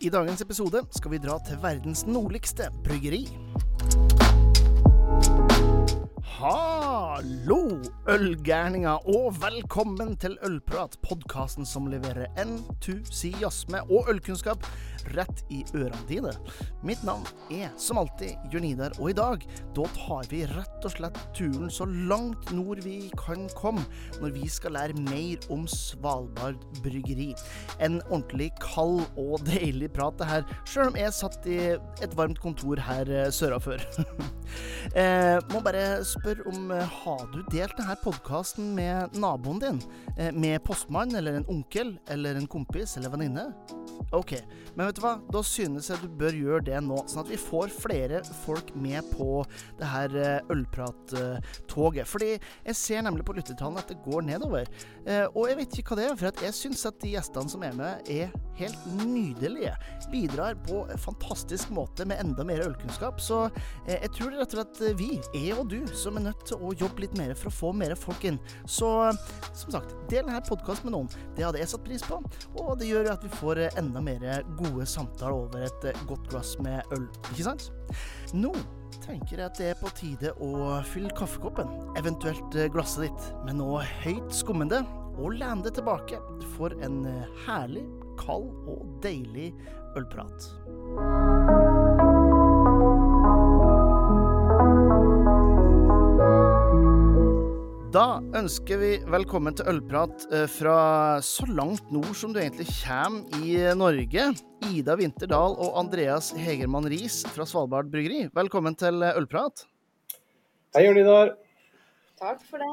I dagens episode skal vi dra til verdens nordligste bryggeri. Hallo, ølgærninger, og velkommen til Ølprat, podkasten som leverer entusiasme og ølkunnskap rett i ørene dine. Mitt navn er som alltid Jørn Idar, og i dag da tar vi rett og slett turen så langt nord vi kan komme, når vi skal lære mer om Svalbard bryggeri. En ordentlig kald og deilig prat, det her, sjøl om jeg satt i et varmt kontor her søra før. eh, må bare spørre om eh, Har du delt denne podkasten med naboen din? Eh, med postmann eller en onkel eller en kompis eller venninne? OK, men vet du hva? Da synes jeg du bør gjøre det nå, sånn at vi får flere folk med på det her eh, ølprattoget. Fordi jeg ser nemlig på lyttertallene at det går nedover. Eh, og jeg vet ikke hva det er, for jeg syns at de gjestene som er med, er helt nydelige. Bidrar på en fantastisk måte med enda mer ølkunnskap. Så eh, jeg tror rett og slett vi, jeg og du, som er nødt til å jobbe litt mer for å få mer folk inn. Så som sagt, del denne podkasten med noen. Det hadde jeg satt pris på, og det gjør at vi får enda mer gode samtaler over et godt glass med øl, ikke sant? Nå tenker jeg at det er på tide å fylle kaffekoppen, eventuelt glasset ditt, med noe høyt skummende, og lene det tilbake for en herlig, kald og deilig ølprat. Da ønsker vi velkommen til ølprat fra så langt nord som du egentlig kommer i Norge. Ida Winterdal og Andreas Hegermann Riis fra Svalbard bryggeri. Velkommen til ølprat. Hei, Jørn Idar. Takk for det.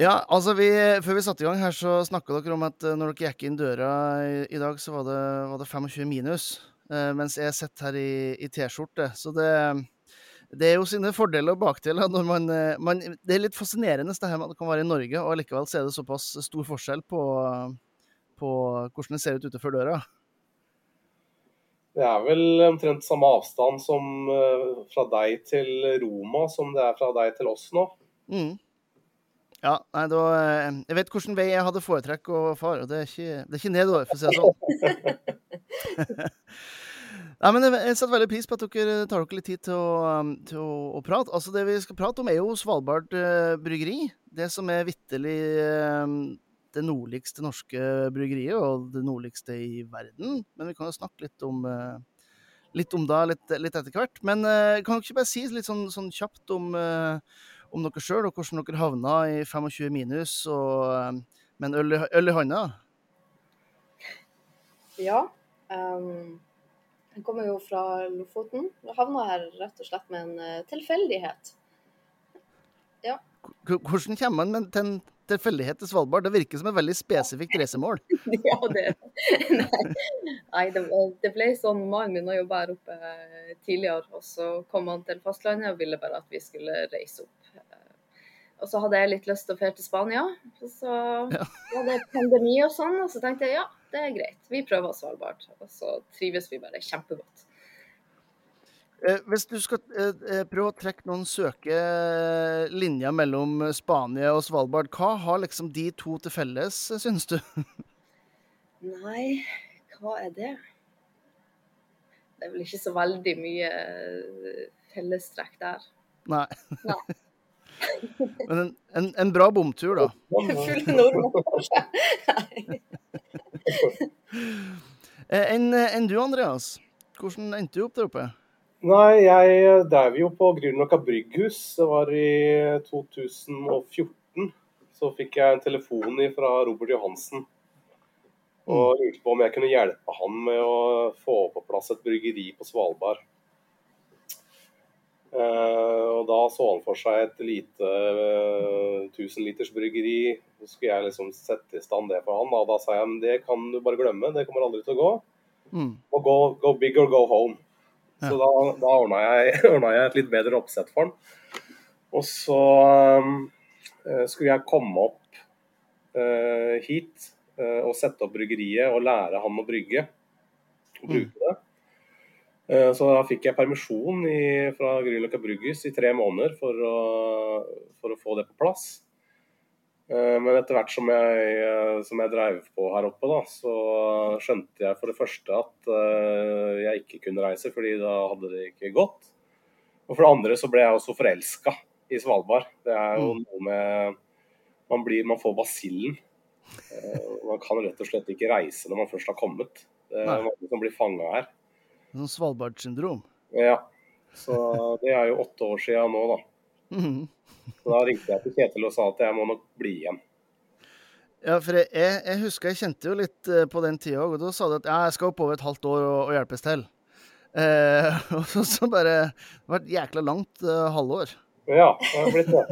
Ja, altså vi, Før vi satte i gang her, så snakka dere om at når dere gikk inn døra i, i dag, så var det, var det 25 minus. mens jeg sitter her i, i T-skjorte. Så det det er jo sine fordeler og bakdeler. når man, man, Det er litt fascinerende det her med at det kan være i Norge, og likevel så er det såpass stor forskjell på, på hvordan det ser ut utenfor døra. Det er vel omtrent samme avstand som fra deg til Roma som det er fra deg til oss nå. Mm. Ja, nei, da Jeg vet hvilken vei jeg hadde foretrekk å fare, og det er ikke, det er ikke nedover, for å si det sånn. Nei, men Jeg setter veldig pris på at dere tar dere litt tid til å, til å, å prate. Altså, Det vi skal prate om, er jo Svalbard eh, bryggeri. Det som er vitterlig uh, det nordligste norske bryggeriet, og det nordligste i verden. Men vi kan jo snakke litt om, uh, litt om det litt, litt, etter hvert. Men kan dere ikke bare si litt sånn, sånn kjapt om, om dere sjøl, og hvordan dere havna i 25 minus og, med en øl, øl i hånda? Ja. Um jeg kommer jo fra Lofoten Jeg havna her rett og slett med en tilfeldighet. Ja. Hvordan kommer man til en tilfeldighet til Svalbard? Det virker som et veldig spesifikt reisemål. ja, det Nei, Nei det, det, ble sånn. Mannen min har jobba her oppe eh, tidligere, og så kom han til fastlandet og ville bare at vi skulle reise opp. Og så hadde jeg litt lyst til å dra til Spania. Og så ja. var det pandemi og sånn, og så tenkte jeg ja, det er greit. Vi prøver Svalbard, og så trives vi bare kjempegodt. Eh, hvis du skal eh, prøve å trekke noen søke linjer mellom Spania og Svalbard, hva har liksom de to til felles, syns du? Nei, hva er det? Det er vel ikke så veldig mye fellestrekk der. Nei. Nei. Men en, en, en, bra bomtur, da. Full nordmenn. Enn en du, Andreas? Hvordan endte du opp der oppe? Nei, jeg drev jo på Grünerløkka brygghus. Det var i 2014. Så fikk jeg en telefon fra Robert Johansen. Og mm. lurte på om jeg kunne hjelpe han med å få på plass et bryggeri på Svalbard. Uh, og Da så han for seg et lite uh, eh, 1000 bryggeri. Så skulle jeg liksom sette i stand det for han. Og da sa jeg men det kan du bare glemme, det kommer aldri til å gå. Mm. Og go, go, big or go home. Så da, da ordna jeg, jeg, et litt bedre oppsett for den. Og så øh, skulle jeg komme opp øh, hit og sette opp bryggeriet og lære han å brygge. Og bruke mm. det. Uh, så da fikk jeg permisjon i, fra Grünerløkka Brygghus i tre måneder for å, for å, få det på plass. Eh, men etter hvert som jeg, eh, som jeg dreiv på her oppe, da, så skjønte jeg for det første at uh, jeg ikke kunne reise, fordi da hadde det ikke gått. Og for det andre så ble jeg også forelska i Svalbard. Det er jo mm. noe med Man, blir, man får basillen. Man kan rett og slett ikke reise når man først har kommet. Det er mange som blir fanga her. Sånn Svalbard-syndrom? Ja. Så det er jo åtte år siden nå, da. Så da ringte jeg til Kjetil og sa at jeg må nok bli igjen. Ja, for jeg, jeg husker jeg kjente jo litt eh, på den tida òg, og da sa du at ja, jeg skal oppover et halvt år og, og hjelpes til. Eh, og så, så bare Det var et jækla langt uh, halvår. Ja, det har blitt det.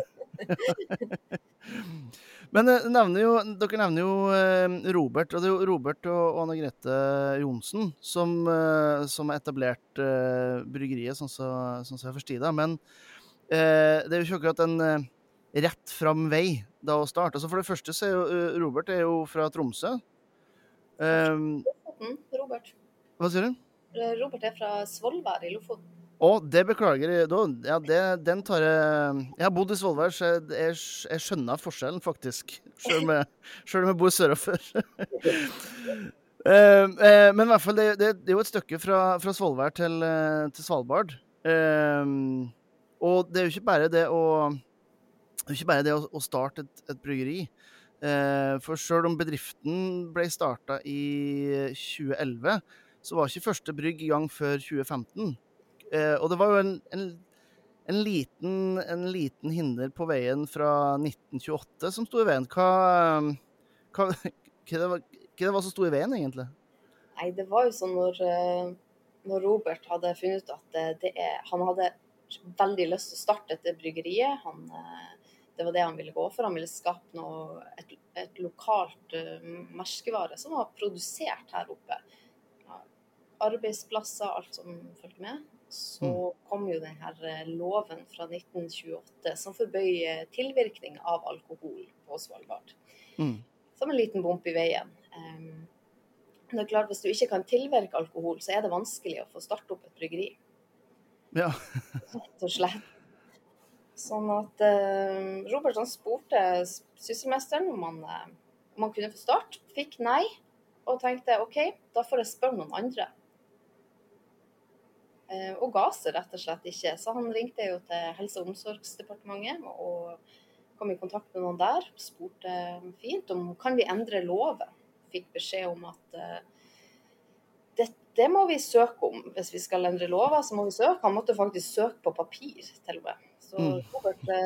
Men uh, nevner jo, dere nevner jo uh, Robert, og det er jo Robert og, Anne Grete Johnsen som, som har etablert bryggeriet, sånn som så, sånn så jeg forstår det. Men Eh, det er jo ikke akkurat en eh, rett fram vei da å starte. Altså for det første så er jo eh, Robert er jo fra Tromsø. Um, Robert. Hva sier du? Robert er fra Svolvær i Lofoten. Å, det beklager jeg. Ja, det, den tar jeg Jeg har bodd i Svolvær, så jeg, jeg, jeg, skjønner forskjellen, faktisk. Selv om jeg, om jeg bor sørafor. uh, men i hvert fall, det, det, det, er jo et stykke fra, fra Svolvær til, til Svalbard. Uh, og det er jo ikke bare det å, ikke bare det å, å starte et, et bryggeri. Eh, for sjøl om bedriften ble starta i 2011, så var ikke første brygg i gang før 2015. Eh, og det var jo en, en, en, liten, en, liten, hinder på veien fra 1928 som sto i veien. Hva, hva, hva, det var, hva det var som sto i veien, egentlig? Nei, det var jo sånn når, eh, når Robert hadde funnet ut at det, det er, han hadde veldig lyst til å starte dette bryggeriet. Han, eh, det var det han ville gå for. Han ville skape noe, et, et lokalt uh, merkevare som var produsert her oppe. Arbeidsplasser, alt som fulgte med. Så mm. kom jo denne eh, loven fra 1928 som forbød tilvirkning av alkohol på Svalbard. Mm. Som en liten bump i veien. Um, det er klart, Hvis du ikke kan tilvirke alkohol, så er det vanskelig å få starte opp et bryggeri. Ja. Rett og slett. Sånn at eh, han spurte sysselmesteren om han, uh, om han kunne få start. Fikk nei, og tenkte OK, da får jeg spørre noen andre. Eh, og ga seg rett og slett ikke. Så han ringte jo til Helse- og omsorgsdepartementet og kom i kontakt med noen der. Spurte fint om kan vi endre loven. Fikk beskjed om at det må vi søke om. Hvis vi skal endre lover, så må vi søke. Han måtte faktisk søke på papir, til og med. Så mm. Robert ble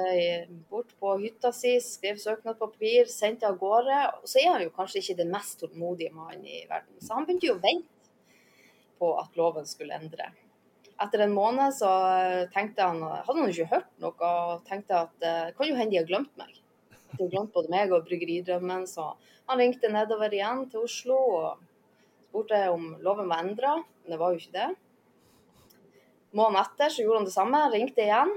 bort på hytta si, skrev søknad på papir, sendte av gårde. Og så er han jo kanskje ikke den mest tålmodige mannen i verden. Så han begynte jo å vente på at loven skulle endre. Etter en måned så tenkte han, hadde han ikke hørt noe og tenkte at det eh, kan jo hende de har glemt meg. De har glemt både meg og bryggeridrømmen. Så han ringte nedover igjen til Oslo. og spurte om loven var endra, det var jo ikke det. Måneden etter så gjorde han det samme, ringte igjen.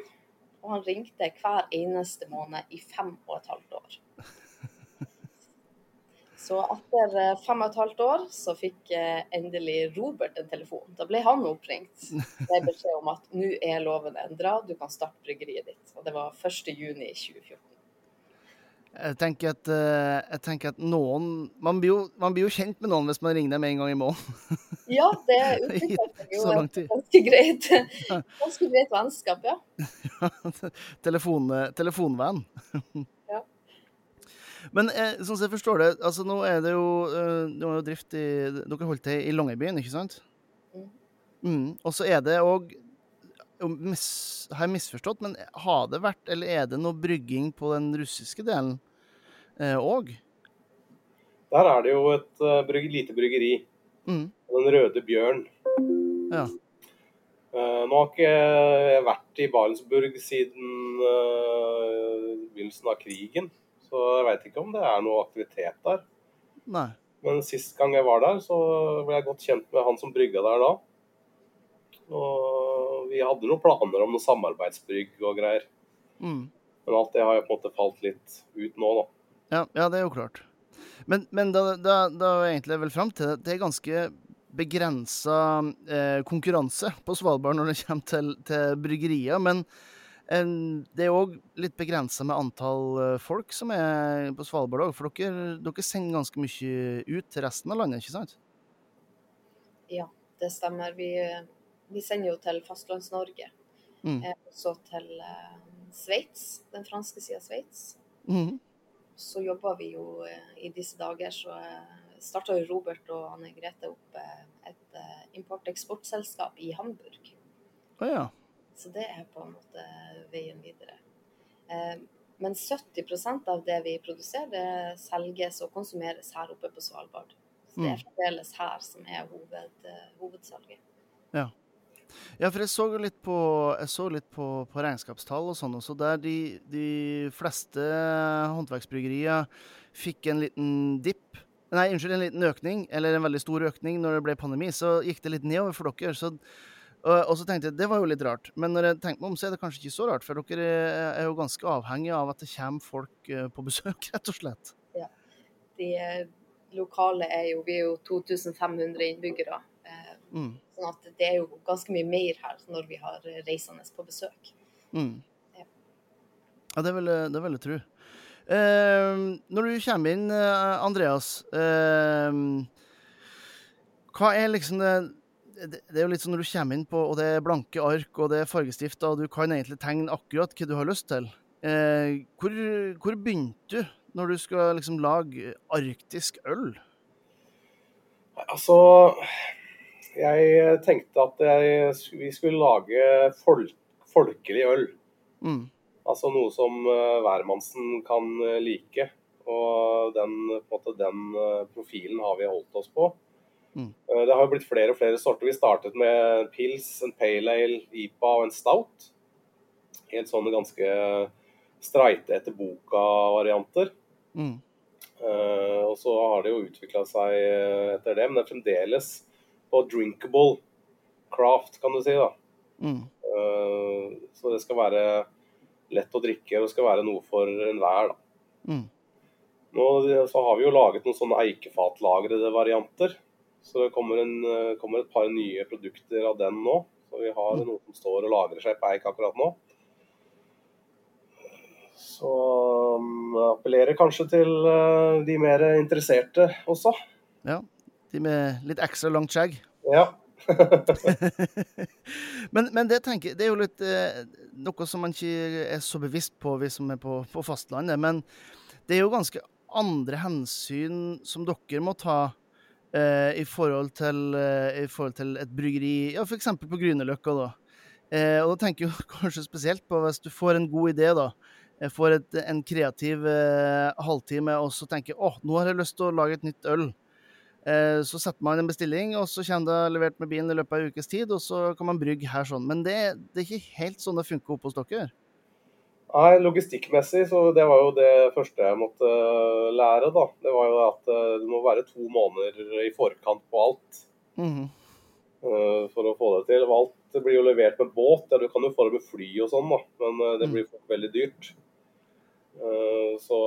Og han ringte hver eneste måned i fem og et halvt år. Så etter eh, fem og et halvt år så fikk eh, endelig Robert en telefon. Da ble han oppringt med beskjed om at nå er loven endra, du kan starte bryggeriet ditt. Og det var 1.6.2014. Jeg tenker, at, eh, jeg tenker at, noen man blir, jo, man blir, jo, kjent med noen hvis man ringer dem en gang i måneden. Ja, det utvikler jo ganske greit. Ganske greit vennskap, ja. ja telefon, telefonvenn. Ja. Men eh, sånn som jeg forstår det, altså nå er det jo, uh, jo drift i Dere holdt til i Longyearbyen, ikke sant? Mm. Mm. Og så er det òg mis, har jeg misforstått, men har det vært, eller er det noe brygging på den russiske delen òg? Eh, Der er det jo et uh, brygg, lite bryggeri. Mm. Den Røde Bjørn. Ja. Uh, nå har ikke jeg vært i Barentsburg siden uh, begynnelsen av krigen, så jeg veit ikke om det er noe aktivitet der. Nei. Men sist gang jeg var der, så ble jeg godt kjent med han som brygga der da. Og vi hadde noen planer om noen samarbeidsbrygg og greier. Mm. Men alt det har jo på en måte falt litt ut nå, da. Ja, ja det er jo klart. Men, men da, da, da er jeg egentlig vel fram til at det er ganske begrensa eh, konkurranse på Svalbard når det kommer til, til bryggerier. Men Det er òg litt begrensa med antall folk som er på Svalbard òg, for dere, dere, sender ganske mye ut til resten av landet, ikke sant? Ja, det stemmer. Vi, vi sender jo til Fastlands-Norge. Mm. Også til uh, Sveits, den franske sida av Sveits. Mm. Så jobber vi jo uh, i disse dager, så starta Robert og Anne Grete opp et import-eksportselskap i Hamburg. Oh, ja. Så det er på en måte veien videre. Men 70% av det vi produserer, det selges og konsumeres her oppe på Svalbard. Så det er mm. fremdeles her som er hoved, hovedsalget. Ja. Ja, for jeg så litt på, så litt på, på regnskapstall og sånn også, der de, de fleste håndverksbryggerier fikk en liten dipp. Nei, unnskyld, en liten økning, eller en veldig stor økning når det ble pandemi. Så gikk det litt nedover for dere. Så, og, så tenkte jeg det var jo litt rart. Men når jeg tenkte meg om, så er det kanskje ikke så rart. For dere er jo ganske avhengige av at det kommer folk eh, på besøk, rett og slett. Ja. De lokale er jo Vi er jo 2500 innbyggere. Mm. Sånn at det er jo ganske mye mer her når vi har reisende på besøk. Mm. Ja. ja, det vil, det vil jeg tro. Eh, når du kommer inn, eh, Andreas, eh, hva er liksom det det er jo litt sånn når du kommer inn på, og det er blanke ark og det er fargestifter, og du kan egentlig tegne akkurat hva du har lyst til. Eh, hvor, hvor begynte du når du skal liksom lage arktisk øl? Altså jeg tenkte at jeg, vi skulle lage folk, folkelig øl. Mm. Altså noe som uh, hvermannsen kan uh, like. Og den, den profilen har vi holdt oss på. Mm. det har jo blitt flere og flere sorter. Vi startet med pils, en pale ale, IPA og en stout. Helt sånne ganske streite etter boka-varianter. Mm. og så har det jo utvikla seg etter det, men det er fremdeles og drinkable craft, kan du si. da. Mm. Uh, så det skal være lett å drikke, og det skal være noe for enhver. Mm. Nå så har vi jo laget noen sånne eikefatlagrede varianter. Så det kommer, en, eh, kommer, et par nye produkter av den nå. Så vi har mm. noe som står og lagrer seg på eik akkurat nå. Så um, appellerer kanskje til uh, de mer interesserte også. Ja, de med litt ekstra langt skjegg? Ja. men, men, det, tenker, det er jo litt eh, noe som man ikke er så bevisst på, vi som er på, på, fastlandet. Men det er jo ganske andre hensyn som dere må ta eh, i, forhold til, eh, i, forhold til, et bryggeri, ja, f.eks. på Grünerløkka. da. Eh, og da tenker jeg kanskje spesielt på hvis du får en god idé, da. Får et, en kreativ eh, halvtime og så tenker jeg, åh, nå har jeg lyst til å lage et nytt øl. Eh, så setter man en bestilling, og så kommer det levert med bilen i løpet av en ukes tid, og så kan man brygge her sånn. Men det, det er ikke helt sånn det funker oppe hos dere? Nei, logistikkmessig så det var jo det første jeg måtte eh, lære, da. Det var jo at eh, det må være to måneder i forkant på alt. Mm -hmm. For å få det til. Alt blir jo levert med båt. Ja, du kan jo få det med fly og sånn, da, men det mm. blir veldig dyrt. Eh, så,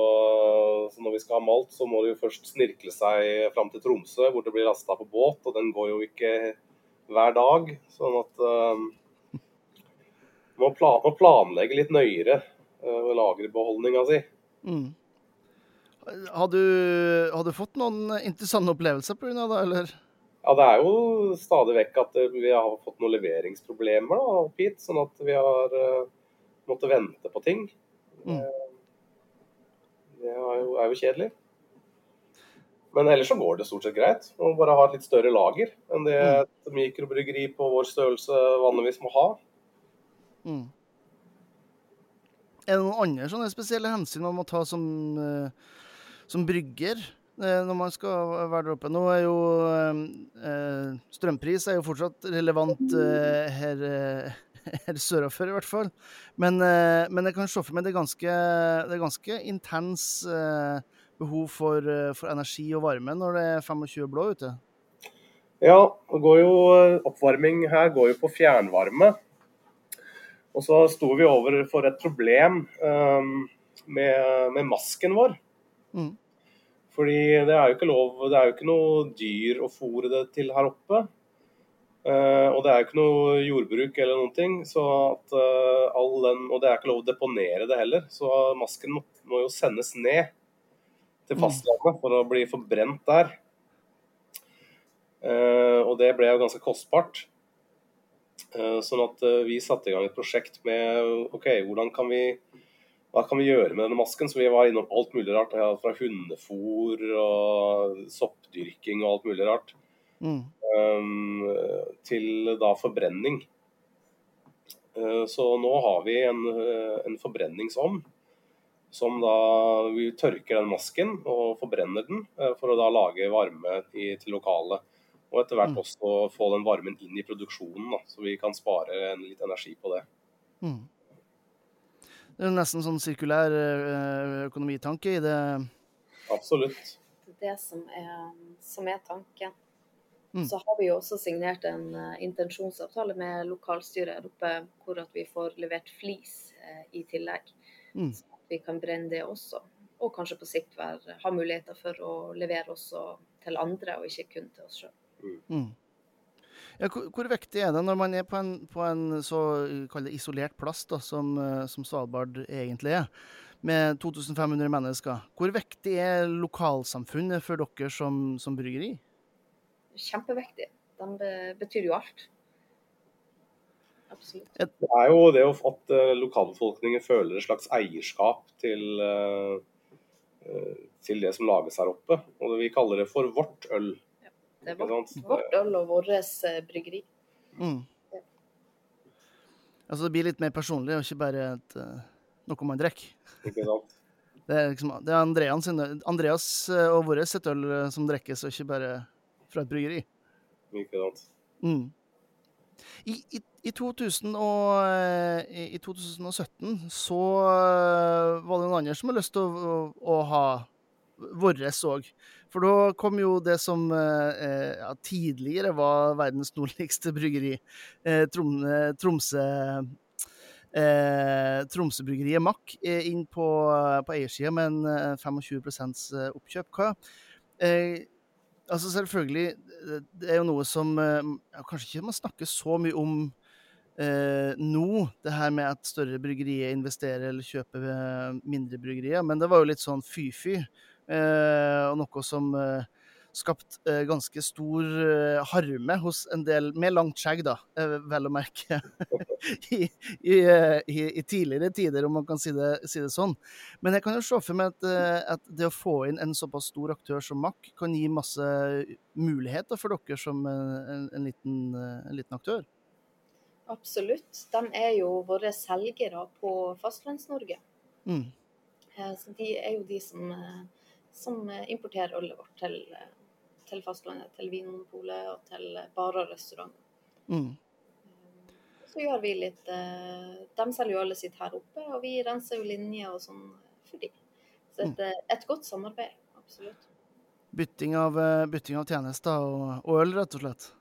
så, når vi skal ha malt, så må det jo først snirkle seg fram til Tromsø, hvor det blir lasta på båt. Og den går jo ikke hver dag. Sånn at um, må, plan, må planlegge litt nøyere uh, lagerbeholdninga si. Mm. Har, du, har du fått noen interessante opplevelser pga. det, eller? Ja, det er jo stadig vekk at vi har fått noen leveringsproblemer da, opp hit. Sånn at vi har uh, måttet vente på ting. Mm. Det er jo, er jo kjedelig. Men ellers så går det stort sett greit. å må bare ha et litt større lager enn det mm. et mikrobryggeri på vår størrelse vanligvis må ha. Mm. Er det noen andre sånne spesielle hensyn man må ta som, uh, som brygger uh, når man skal være der oppe? Nå er jo uh, Strømpris er jo fortsatt relevant her her sørafor, i hvert fall. Men, eh, men, jeg kan se for meg det er ganske, det er ganske intens eh, behov for, eh, for, energi og varme når det er 25 blå ute. Ja, går jo, oppvarming her går jo på fjernvarme. Og så sto vi overfor et problem um, med, med, masken vår. Mm. Fordi det er jo ikke lov, det er jo ikke noe dyr å fòre det til her oppe. Uh, og det er jo ikke noe jordbruk eller noen ting, så at uh, all den, og det er ikke lov å deponere det heller. Så masken må, må jo sendes ned til mm. fastlandet for å bli forbrent der. Uh, og det ble jo ganske kostbart. sånn at vi satte i gang et prosjekt med OK, hvordan kan vi hva kan vi gjøre med denne masken? Så vi var innom alt mulig rart. Fra hundefôr og soppdyrking og alt mulig rart. Mm. Um, til da forbrenning. Uh, så nå har vi en, uh, en forbrenningsovn som da vi tørker den masken og forbrenner den for å da lage varme i, til lokalet. Og etter hvert mm. også få den varmen inn i produksjonen, da, så vi kan spare litt energi på det. Mm. Det er nesten sånn sirkulær økonomitanke i det? Absolutt. Det er det som er, som er tanken. Mm. Så har vi jo også signert en uh, intensjonsavtale med lokalstyret her oppe, hvor at vi får levert flis uh, i tillegg. Mm. Så at vi kan brenne det også. Og kanskje på sikt være, ha muligheter for å levere også til andre, og ikke kun til oss sjøl. Mm. mm. Ja, hvor, hvor, viktig er det når man er på en, på en så isolert plass da, som, som Svalbard egentlig er? med 2500 mennesker. Hvor viktig er lokalsamfunnet for dere som, som bryggeri? Kjempeviktig. De betyr jo alt. Absolutt. Det er jo det at eh, lokalbefolkningen føler et slags eierskap til, eh, eh, til det som lages her oppe. Og vi kaller det for vårt øl. Ja, det er vårt, vårt øl og vårt bryggeri. Mm. Ja. Altså det blir litt mer personlig, og ikke bare et, noe man drikker. Ikke sant. Det er, liksom, det er Andreas, Andreas og vårt sitt øl som drikkes, og ikke bare fra et bryggeri. Likadant. Mm. I, i, i, 2000 og, eh, i, 2017 så eh, var det noen andre som hadde lyst til å, å, å ha våres òg. For da kom jo det som eh, ja, tidligere var verdens nordligste bryggeri, eh, Trom, Tromsø eh, Tromsøbryggeriet Mack, inn på, på eiersida med en 25 oppkjøp. Hva, eh, Altså selvfølgelig, det er jo noe som eh, ja, kanskje ikke man snakker så mye om eh, nå, det her med at større bryggerier investerer eller kjøper eh, mindre bryggerier, men det var jo litt sånn fy-fy. Eh, og noe som eh, skapt eh, ganske stor eh, harme hos en del med langt skjegg, da, eh, vel å merke, I, i, i, i, tidligere tider, om man kan si det, si det, sånn. Men jeg kan jo se for meg at, at, det å få inn en såpass stor aktør som Mack kan gi masse muligheter for dere som en, en, liten, en liten, aktør. Absolutt. De er jo våre selgere på Fastlands-Norge. Mm. Så de er jo de som, som importerer ølet vårt til til fastlandet, til Vinmonopolet og til barer og restauranter. Mm. Så gjør vi litt eh, De selger jo alle sitt her oppe, og vi renser jo linjer og sånn for de. Så et, er et godt samarbeid, absolutt. Bytting av, eh, bytting av tjenester og, og øl, rett og slett?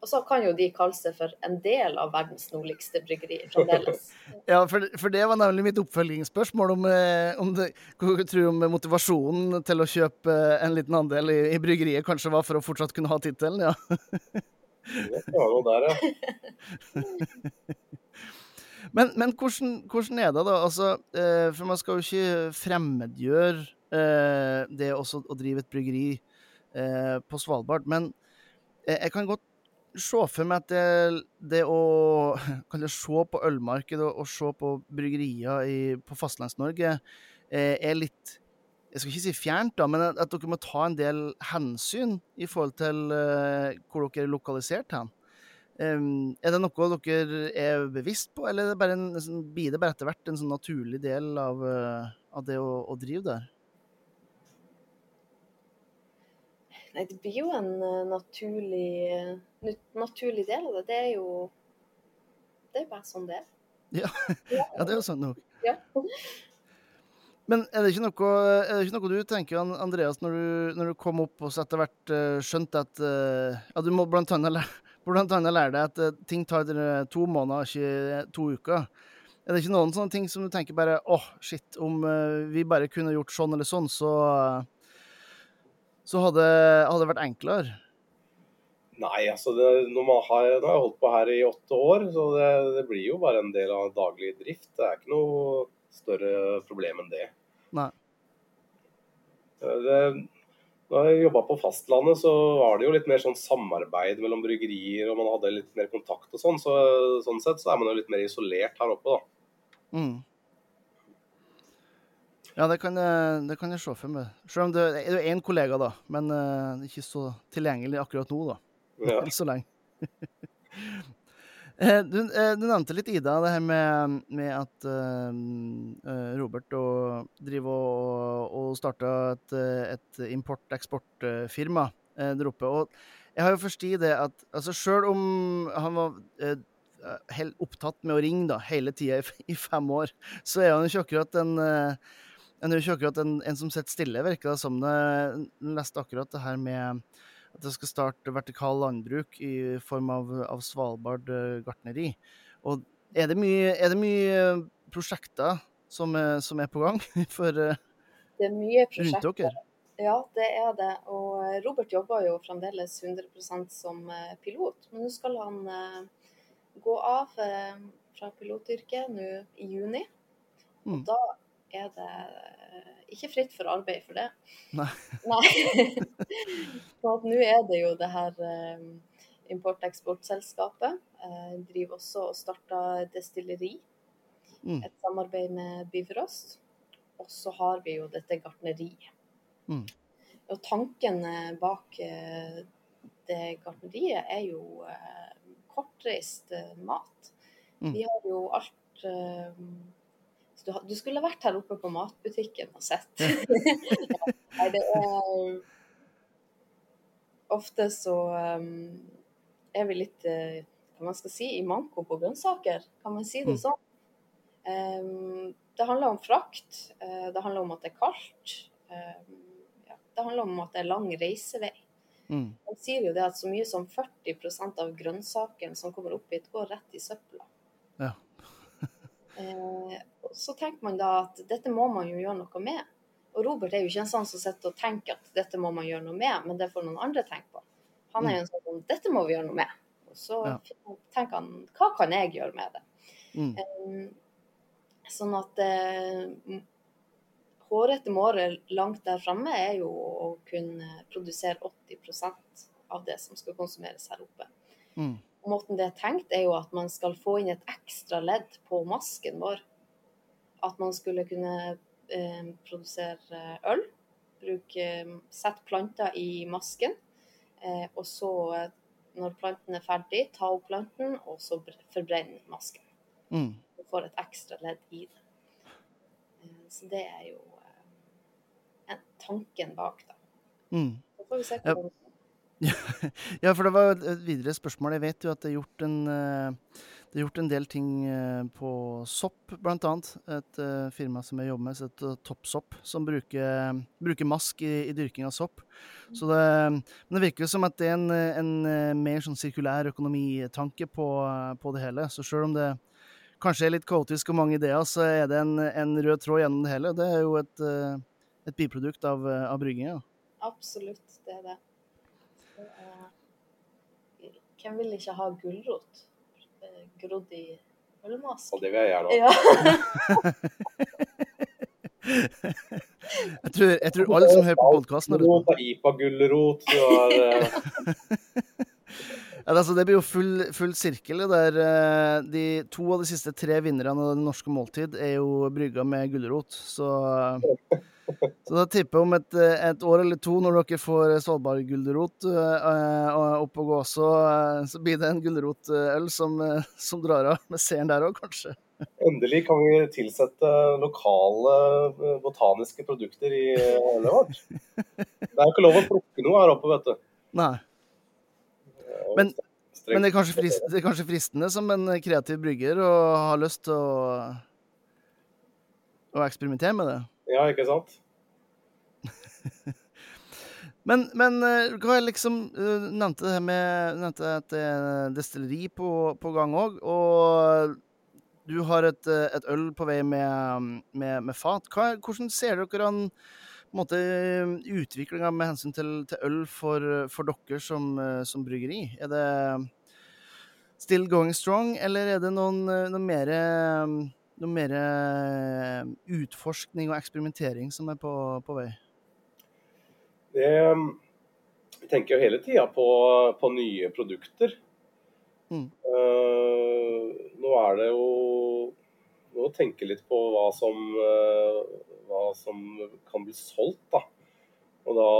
Og så kan jo de kalle seg for en del av verdens nordligste bryggeri fremdeles. ja, for, for, det var nemlig mitt oppfølgingsspørsmål om, eh, om det, hva du tror om motivasjonen til å kjøpe en liten andel i, i bryggeriet kanskje var for å fortsatt kunne ha tittelen, ja. det var noe der, ja. men, men hvordan, hvordan, er det, da? Altså, eh, for man skal jo ikke fremmedgjøre eh, det også å drive et bryggeri på Svalbard. Men jeg kan godt se for meg at det, det å det se på ølmarkedet og, og se på bryggerier i, på Fastlands-Norge eh, er litt Jeg skal ikke si fjernt, da, men at, at, dere må ta en del hensyn i forhold til eh, hvor dere er lokalisert hen. Um, er det noe dere er bevisst på, eller er det bare en, blir det bare etter hvert en sånn naturlig del av, uh, av det å, å drive der? Nei, det blir jo en uh, naturlig, uh, naturlig, del av det. Det er jo Det er bare sånn det er. Ja, ja det er jo sånn nok. Ja. Men er det, noe, er det, ikke noe, du tenker, Andreas, når du, når du kom opp og etter hvert uh, skjønte at ja, du må blant annet, lære deg at ting tar to måneder, ikke to uker. Er det ikke noen sånne ting som du tenker bare åh, oh, shit, om vi bare kunne gjort sånn eller sånn, så så hadde, hadde det vært enklere? Nei, altså det, nå har jeg holdt på her i åtte år, så det, det, blir jo bare en del av daglig drift. Det er ikke noe større problem enn det. Nei. Det, da jeg jobba på fastlandet, så var det jo litt mer sånn samarbeid mellom bryggerier, og man hadde litt mer kontakt og sånn. Så, sånn sett så er man jo litt mer isolert her oppe, da. Mm. Ja, det kan, jeg, det kan jeg se for meg. Selv om det er én kollega, da. Men uh, ikke så tilgjengelig akkurat nå, da. Ja. Ikke så lenge. Eh, du, eh, du, nevnte litt, Ida, det her med, med at uh, Robert og, driver og, og starter et, et import-eksportfirma uh, der oppe. Og jeg har jo forstått det at altså Sjøl om han var uh, helt opptatt med å ringe da, hele tida i, i, fem år, så er han jo ikke akkurat en en er jo ikke akkurat en, en som sitter stille, virker det som. Jeg leste akkurat det her med at det skal starte vertikal landbruk i form av, av Svalbard uh, gartneri. Og er det mye, er det mye prosjekter som, som, er på gang for uh, Det er mye prosjekter. rundt dere? Ja, det er det. Og eh, Robert jobber jo fremdeles 100% som pilot. Men nå skal han gå av fra pilotyrket nå i juni. Og mm. da er det ikke fritt for arbeid for det. Nei. Nei. Så nå er det jo det her eh, import-eksportselskapet. Eh, driver også og starter destilleri. Mm. Et samarbeid med Bifrost. Og så har vi jo dette gartneriet. Mm. Og tanken eh, bak eh, det gartneriet er jo eh, kortreist eh, mat. Mm. Vi har jo alt du, du, skulle vært her oppe på matbutikken og sett. Nei, det er Ofte så um, er vi litt uh, hva man skal si, i manko på grønnsaker. Kan man si det mm. sånn? Um, det handler om frakt. Uh, det handler om at det er kaldt. Um, ja, det handler om at det er lang reisevei. Mm. Man sier jo det at så mye som 40% av grønnsakene som kommer opp hit, går rett i søpla. Ja. Uh, så tenker man da at dette må man jo gjøre noe med. Og Robert er jo ikke en sånn som sitter og tenker at dette må man gjøre noe med, men det får noen andre tenke på. Han er jo en sånn som dette må vi gjøre noe med. Og så ja. tenker han hva kan jeg gjøre med det? Mm. Um, sånn at uh, hårete måre langt der framme er jo å kunne produsere 80% av det som skal konsumeres her oppe. Mm. Måten det er tenkt, er jo at man skal få inn et ekstra ledd på masken vår at man skulle kunne eh, produsere øl. Bruke, sette planter i masken. Eh, og så, når planten er ferdig, ta opp planten, og så forbrenne masken. Mm. Du får et ekstra ledd i det. Eh, så det er jo eh, tanken bak, da. Mm. Så får vi se hva ja. Ja, for det var et videre spørsmål. Jeg vet jo at det er gjort en uh det er gjort en del ting eh, på sopp, bl.a. Et uh, firma som jeg jobber med, som heter Toppsopp, som bruker, bruker mask i, i, dyrking av sopp. Så det, men det virker som at det er en, en eh, mer sånn sirkulær økonomitanke på, på, det hele. Så selv om det kanskje er litt kaotisk og mange ideer, så er det en, en rød tråd gjennom det hele. Det er jo et, et biprodukt av, av brygginga. Absolutt, det er det. Hvem vil ikke ha gulrot? grodd i ølmask. Og det vil jeg gjøre òg. Ja. jeg, tror, jeg tror alle som hører på podkasten. IPA-gulrot, du har eh, Ja, altså, det blir jo full, full sirkel. der eh, de To av de siste tre vinnerne av det norske måltid er jo brygga med gulrot. Så, så da tipper jeg om et, et, år eller to, når dere får Svalbard-gulrot uh, opp og gå, så, så blir det en gulrotøl som, som drar av med seeren der òg, kanskje. Endelig kan vi tilsette lokale botaniske produkter i ølet vårt. Det er jo ikke lov å plukke noe her oppe, vet du. Nei. Men, men det, er frist, det, er kanskje fristende som en kreativ brygger å ha lyst til å, å eksperimentere med det? Ja, ikke sant? men, men eh, hva jeg liksom uh, Nevnte det med nevnte at det er destilleri på, på gang òg. Og du har et, et, øl på vei med, med, med fat. Hva, hvordan ser dere an utviklinga med hensyn til, til øl for, for, dere som, som, bryggeri? Er det still going strong, eller er det noen, noe mer noe mer utforskning og eksperimentering som er på, på vei? Det, vi tenker jo hele tida på, på, nye produkter. Mm. Uh, nå er det jo å tenke litt på hva som, uh, hva som kan bli solgt. da. Og da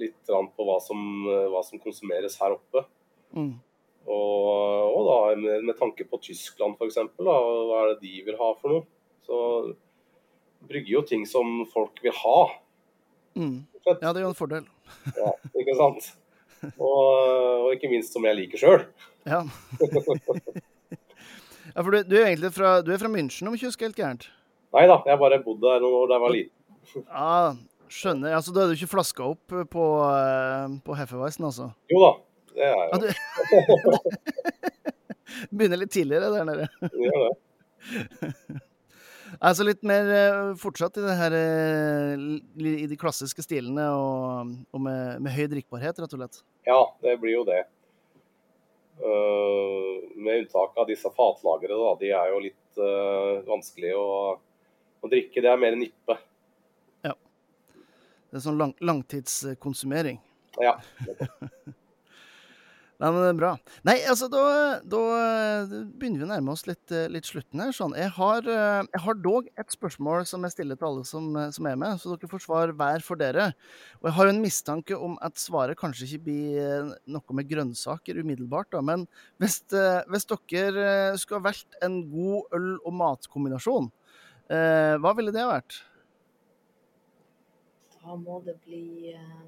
litt på hva som, hva som konsumeres her oppe. Mm. Og, og, da med, med tanke på Tyskland f.eks. Hva er det de vil ha for noe? Så brygger jo ting som folk vil ha. Mm. Ja, det er jo en fordel. ja, ikke sant. Og, og ikke minst som jeg liker sjøl. Ja. ja, for du, du, er egentlig fra, du er fra München, om ikke husker helt gærent? Nei da, jeg bare bodde der noen år da jeg var liten. Ja, skjønner. Altså, Da er du ikke flaska opp på, eh, på Hefeweisen, altså? Jo da, det er jeg. Du... Begynner litt tidligere der nede. Gjør det. Altså litt mer eh, fortsatt i det her eh, i de klassiske stilene og, og med, med, høy drikkbarhet, rett og slett? Ja, det blir jo det. Uh, med unntak av disse fatlagrene, da. De er jo litt uh, vanskelig å å drikke, det er mer nippe. Ja. Det er sånn lang, langtidskonsumering. Ja. Nei, men det er bra. Nei, altså, da, da begynner vi å nærme oss litt, litt slutten her. Sånn. Jeg, har, jeg, har, dog et spørsmål som jeg stiller til alle som, som, er med, så dere får svar hver for dere. Og jeg har en mistanke om at svaret kanskje ikke blir noe med grønnsaker umiddelbart, da. Men hvis, hvis dere skulle ha valgt en god øl- og matkombinasjon, Eh, hva ville det vært? Da må det bli eh,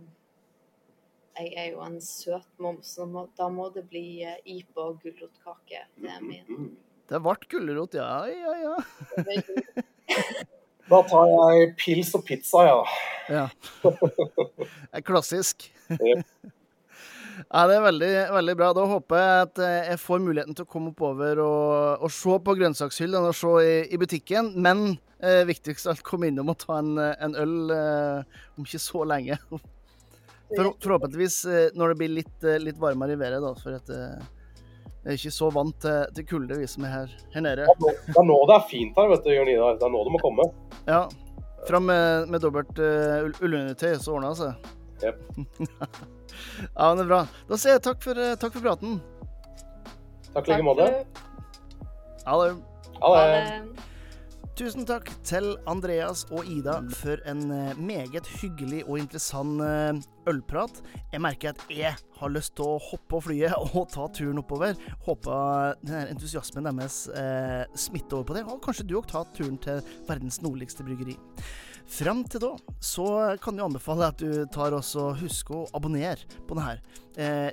Jeg er jo en søt moms, så da må det bli eh, IPA og gulrotkake. Det er min. Det ble gulrot, ja. Ja, ja. da tar jeg pils og pizza, ja. ja. Det er Klassisk. Ja, Det er veldig, veldig bra. Da håper jeg at eh, jeg får muligheten til å komme oppover og, og se på grønnsakshyllen og se i, i butikken. Men eh, viktigst av alt komme innom og ta en, en øl eh, om ikke så lenge. For, forhåpentligvis eh, når det blir litt, eh, litt, varmere i været, da. For at jeg er ikke så vant til, til kulde, vi som er her, her nede. Det er nå det er fint her, vet du, Jørn Idar. Det er nå det må komme. Ja. Fram med, med dobbelt uh, ullundertøy, så ordner det seg. Yep. Ja, men det er bra. Da sier jeg takk for, eh, takk for praten. Takk i like måte. Ha det. Ha det. Tusen takk til Andreas og Ida for en eh, meget hyggelig og interessant eh, ølprat. Jeg merker at jeg har lyst til å hoppe på flyet og ta turen oppover. Håper den entusiasmen deres eh, smitter over på det, og kanskje du òg tar turen til verdens nordligste bryggeri. Fram til da så kan jeg anbefale at du tar også husk å abonnere på denne. her.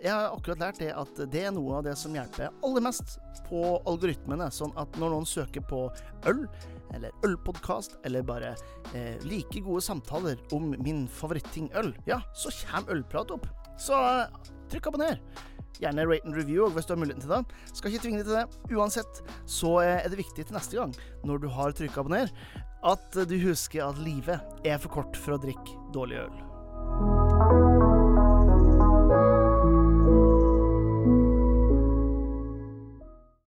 jeg har akkurat lært det at det er noe av det som hjelper aller mest på algoritmene. Sånn at når noen søker på øl, eller ølpodkast, eller bare eh, like gode samtaler om min favoritting øl, ja, så kommer ølprat opp. Så trykk abonner. Gjerne rate and review hvis du har muligheten til det. Skal ikke tvinge deg til det. Uansett så er det viktig til neste gang, når du har trykka abonner, at du husker at livet er for kort for å drikke dårlig øl.